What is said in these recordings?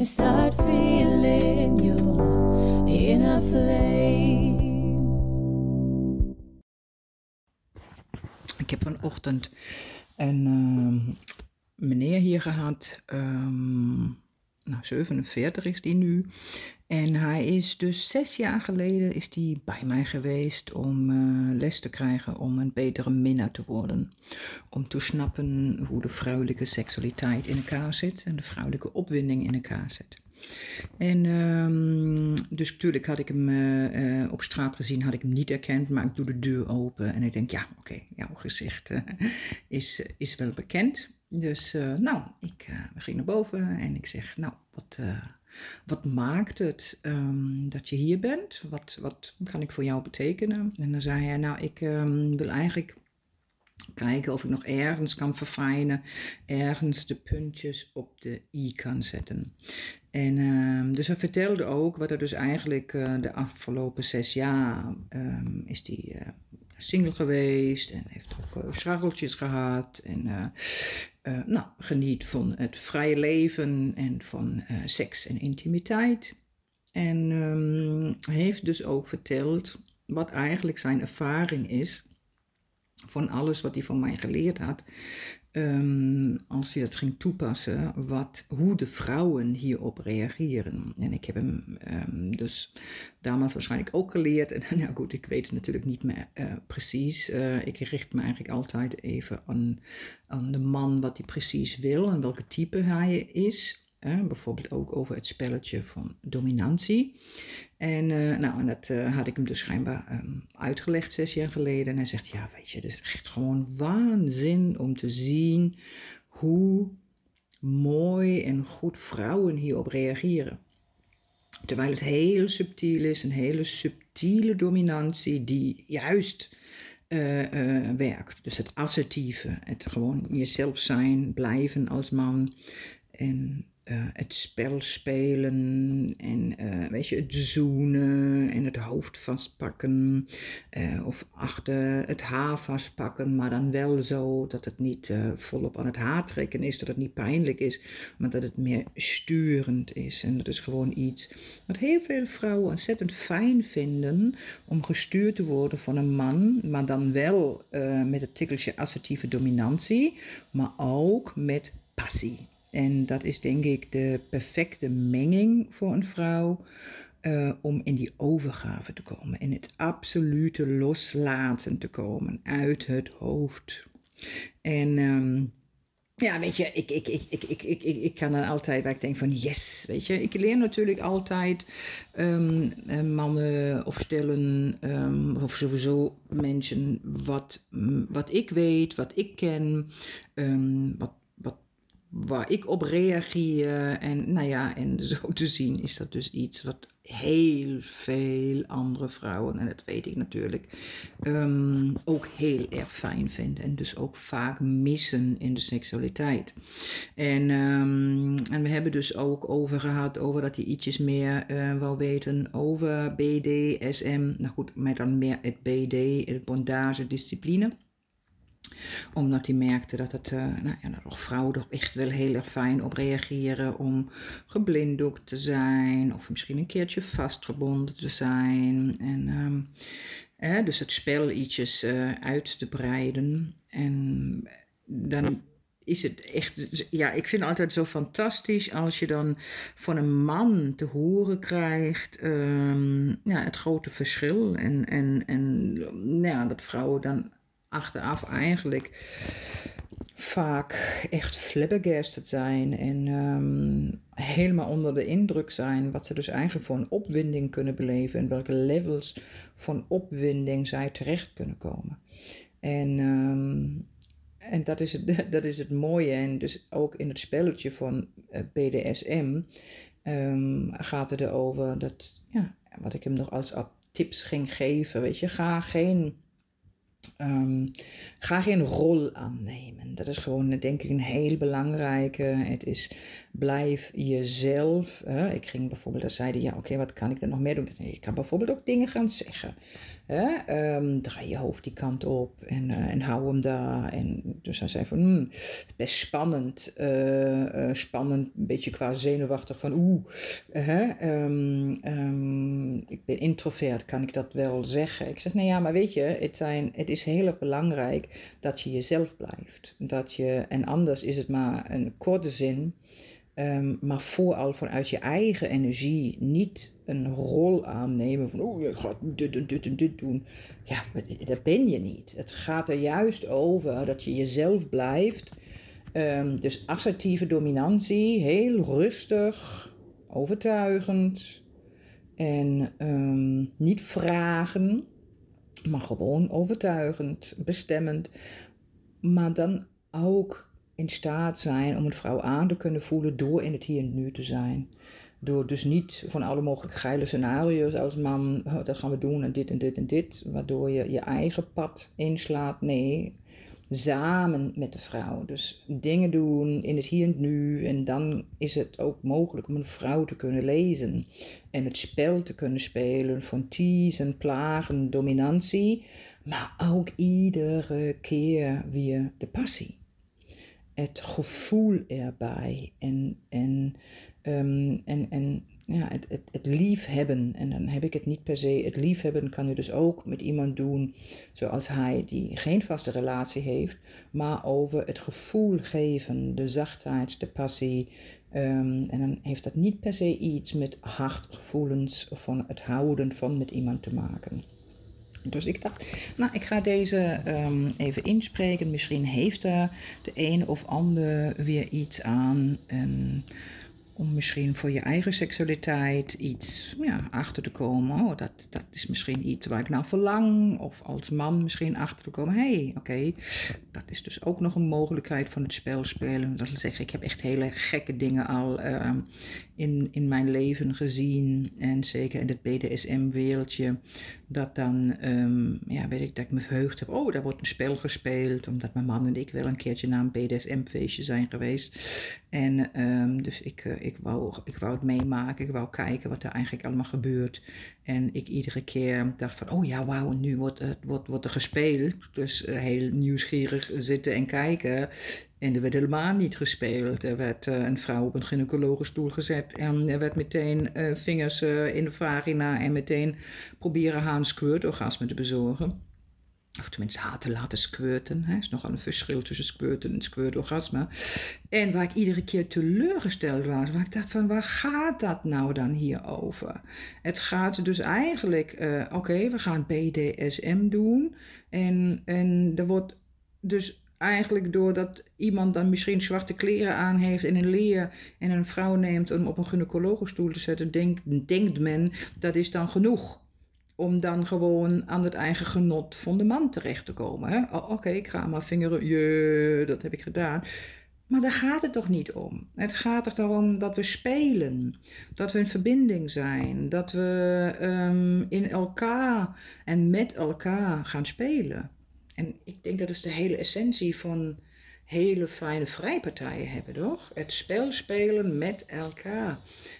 and start feeling your inner flame. Ik heb vanochtend een ehm, meneer hier gehad. ehm, nou, 47 is die nu. En hij is dus zes jaar geleden is die bij mij geweest om eh, les te krijgen om een betere minnaar te worden. Om te snappen hoe de vrouwelijke seksualiteit in elkaar zit en de vrouwelijke opwinding in elkaar zit. En ehm, dus natuurlijk had ik hem eh, eh, op straat gezien, had ik hem niet herkend, maar ik doe de deur open en ik denk, ja, oké, jouw gezicht is, is wel bekend. Dus nou, ik ging naar boven en ik zeg, nou, wat, wat maakt het ehm, dat je hier bent? Wat, wat kan ik voor jou betekenen? En dan zei hij, nou, ik ehm, wil eigenlijk kijken of ik nog ergens kan verfijnen, ergens de puntjes op de i kan zetten. En ehm, dus hij vertelde ook wat er dus eigenlijk eh, de afgelopen zes jaar is die eh, single geweest en heeft ook uh, struggeltjes gehad en eh, eh, nou, geniet van het vrije leven en van eh, seks en intimiteit. En ehm, heeft dus ook verteld wat eigenlijk zijn ervaring is van alles wat hij van mij geleerd had. Ehm, als hij dat ging toepassen, wat, hoe de vrouwen hierop reageren. En ik heb hem ehm, dus damals waarschijnlijk ook geleerd. En nou goed, ik weet het natuurlijk niet meer eh, precies. Eh, ik richt me eigenlijk altijd even aan, aan de man wat hij precies wil en welke type hij is. Bijvoorbeeld ook over het spelletje van dominantie. En, eh, nou, en dat eh, had ik hem dus schijnbaar ehm, uitgelegd zes jaar geleden. En hij zegt, ja, weet je, het is echt gewoon waanzin om te zien hoe mooi en goed vrouwen hierop reageren. Terwijl het heel subtiel is, een hele subtiele dominantie die juist eh, werkt. Dus het assertieve, het gewoon jezelf zijn, blijven als man. En eh, het spel spelen en eh, weet je, het zoenen en het hoofd vastpakken. eh, of achter het haar vastpakken, maar dan wel zo dat het niet volop aan het haar trekken is, dat het niet pijnlijk is, maar dat het meer sturend is. En dat is gewoon iets wat heel veel vrouwen ontzettend fijn vinden om gestuurd te worden van een man, maar dan wel met het tikkeltje assertieve dominantie, maar ook met passie. En dat is denk ik de perfecte menging voor een vrouw eh, om in die overgave te komen, in het absolute loslaten te komen uit het hoofd. En ehm, ja, weet je, ik, ik, ik, ik, ik, ik, ik, kan dan altijd waar ik denk van yes, weet je. Ik leer natuurlijk altijd ehm, eh, mannen of stellen ehm, of sowieso mensen wat, wat ik weet, wat ik ken, um, wat waar ik op reageer. En nou ja, en zo te zien is dat dus iets wat heel veel andere vrouwen, en dat weet ik natuurlijk, ehm, ook heel erg fijn vinden. En dus ook vaak missen in de seksualiteit. En, ehm, en we hebben dus ook over gehad, over dat hij ietsjes meer eh wou weten over BDSM. Nou goed, met dan meer het BD, het bondage discipline omdat hij merkte dat het, eh, nou ja, vrouwen er echt wel heel erg fijn op reageren om geblinddoekt te zijn. Of misschien een keertje vastgebonden te zijn. En ehm, dus het spel ietsjes eh, uit te breiden. En dan is het echt, ja, ik vind het altijd zo fantastisch als je dan van een man te horen krijgt ehm, ja, het grote verschil. En, en, en nou ja, dat vrouwen dan achteraf eigenlijk vaak echt flabbergasted zijn en ehm, helemaal onder de indruk zijn wat ze dus eigenlijk voor een opwinding kunnen beleven en welke levels van opwinding zij terecht kunnen komen. En, ehm, en dat, is het, dat is het mooie en dus ook in het spelletje van eh, BDSM ehm, gaat het erover dat, ja, wat ik hem nog als tips ging geven, weet je, ga geen Ehm, ga geen rol aannemen. Dat is gewoon, denk ik, een heel belangrijke. Het is, blijf jezelf. ik ging bijvoorbeeld, dan zeiden, ja, oké, wat kan ik er nog meer doen? Ik kan bijvoorbeeld ook dingen gaan zeggen. Hè? Um, draai je hoofd die kant op en, uh, en hou hem daar. En dus hij zei van, hmm, best spannend. Uh, uh, spannend, een beetje qua zenuwachtig van, oeh, um, ik ben introvert, kan ik dat wel zeggen? Ik zeg, nou ja, maar weet je, het, zijn, het is heel erg belangrijk dat je jezelf blijft. Dat je, en anders is het maar een korte zin... Um, maar vooral vanuit je eigen energie niet een rol aannemen van, oh, je gaat dit en dit en dit doen. Ja, dat ben je niet. Het gaat er juist over dat je jezelf blijft. Um, dus assertieve dominantie, heel rustig, overtuigend en um, niet vragen, maar gewoon overtuigend, bestemmend. Maar dan ook in staat zijn om een vrouw aan te kunnen voelen door in het hier en nu te zijn. Door dus niet van alle mogelijke geile scenario's als man, oh, dat gaan we doen en dit en dit en dit, waardoor je je eigen pad inslaat. Nee, samen met de vrouw. Dus dingen doen in het hier en nu. En dan is het ook mogelijk om een vrouw te kunnen lezen. En het spel te kunnen spelen van teasen, plagen, dominantie. Maar ook iedere keer weer de passie het gevoel erbij en, en, um, en, en ja, het, het, het liefhebben. En dan heb ik het niet per se. Het liefhebben kan je dus ook met iemand doen zoals hij, die geen vaste relatie heeft, maar over het gevoel geven, de zachtheid, de passie. Um, en dan heeft dat niet per se iets met hartgevoelens van het houden van met iemand te maken. Dus ik dacht, nou, ik ga deze um, even inspreken. Misschien heeft er de een of ander weer iets aan. Om misschien voor je eigen seksualiteit iets ja, achter te komen. Oh, dat, dat is misschien iets waar ik nou verlang. Of als man misschien achter te komen. Hey, oké, dat is dus ook nog een mogelijkheid van het spel spelen. Dat wil zeggen, ik heb echt hele gekke dingen al uh, in, in mijn leven gezien. En zeker in het BDSM-wereldje. Dat dan, um, ja, weet ik, dat ik me verheugd heb. Oh, daar wordt een spel gespeeld. Omdat mijn man en ik wel een keertje naar een BDSM-feestje zijn geweest. En um, dus ik, uh, ik, wou, ik wou het meemaken. Ik wou kijken wat er eigenlijk allemaal gebeurt. En ik iedere keer dacht van, oh ja, wauw, nu wordt, het, wordt, wordt er gespeeld. Dus uh, heel nieuwsgierig zitten en kijken. En er werd helemaal niet gespeeld. Er werd uh, een vrouw op een gynaecologenstoel gezet. En er werd meteen uh, vingers uh, in de vagina. En meteen proberen haar een squirt-orgasme te bezorgen. Of tenminste haar te laten squirten. Er is nogal een verschil tussen squirten en squirt-orgasme. En waar ik iedere keer teleurgesteld was. Waar ik dacht van, waar gaat dat nou dan hier over? Het gaat dus eigenlijk, oké, we gaan BDSM doen. En, en er wordt dus eigenlijk doordat iemand dan misschien zwarte kleren aan heeft en een leer en een vrouw neemt om op een gynaecologenstoel te zetten, denkt, denkt men dat is dan genoeg. Om dan gewoon aan het eigen genot van de man terecht te komen. Oh, Oké, ik ga maar vingeren, je, dat heb ik gedaan. Maar daar gaat het toch niet om. Het gaat er erom dat we spelen, dat we in verbinding zijn, dat we um, in elkaar en met elkaar gaan spelen. En ik denk dat is de hele essentie van hele fijne vrijpartijen hebben, toch? Het spel spelen met elkaar.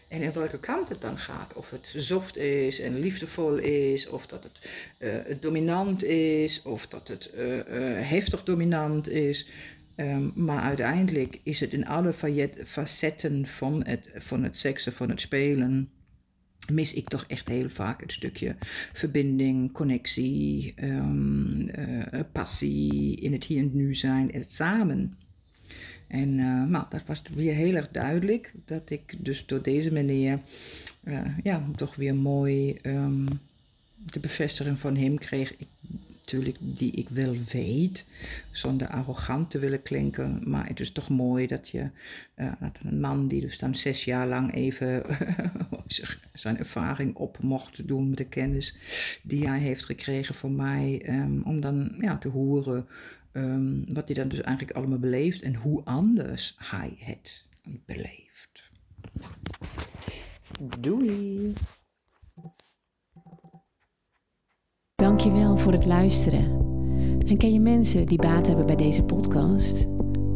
En in welke kant het dan gaat. Of het soft is en liefdevol is, of dat het uh, dominant is, of dat het uh, uh, heftig dominant is. Um, maar uiteindelijk is het in alle facetten van het, van het seksen, van het spelen mis ik toch echt heel vaak het stukje verbinding, connectie, um, uh, passie, in het hier en nu zijn en het samen. En uh, dat was weer heel erg duidelijk dat ik dus door deze manier ja, toch weer mooi um, de bevestiging van hem kreeg. Ik natuurlijk die ik wel weet, zonder arrogant te willen klinken. Maar het is toch mooi dat je, dat een man die dus dan zes jaar lang even zijn ervaring op mocht doen met de kennis die hij heeft gekregen van mij, um, om dan ja, te horen um, wat hij dan dus eigenlijk allemaal beleeft en hoe anders hij het beleeft. Doei! Dankjewel voor het luisteren. En ken je mensen die baat hebben bij deze podcast?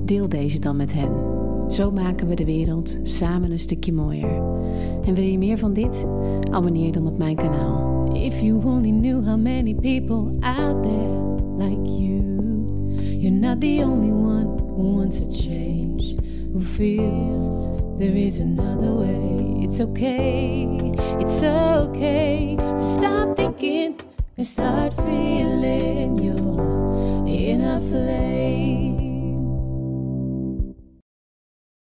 Deel deze dan met hen. Zo maken we de wereld samen een stukje mooier. En wil je meer van dit? Abonneer dan op mijn kanaal. If you only knew how many people out there like you. You're not the only one who wants a change, who feels there is another way. It's okay, it's okay to stop thinking and start feeling your inner flame.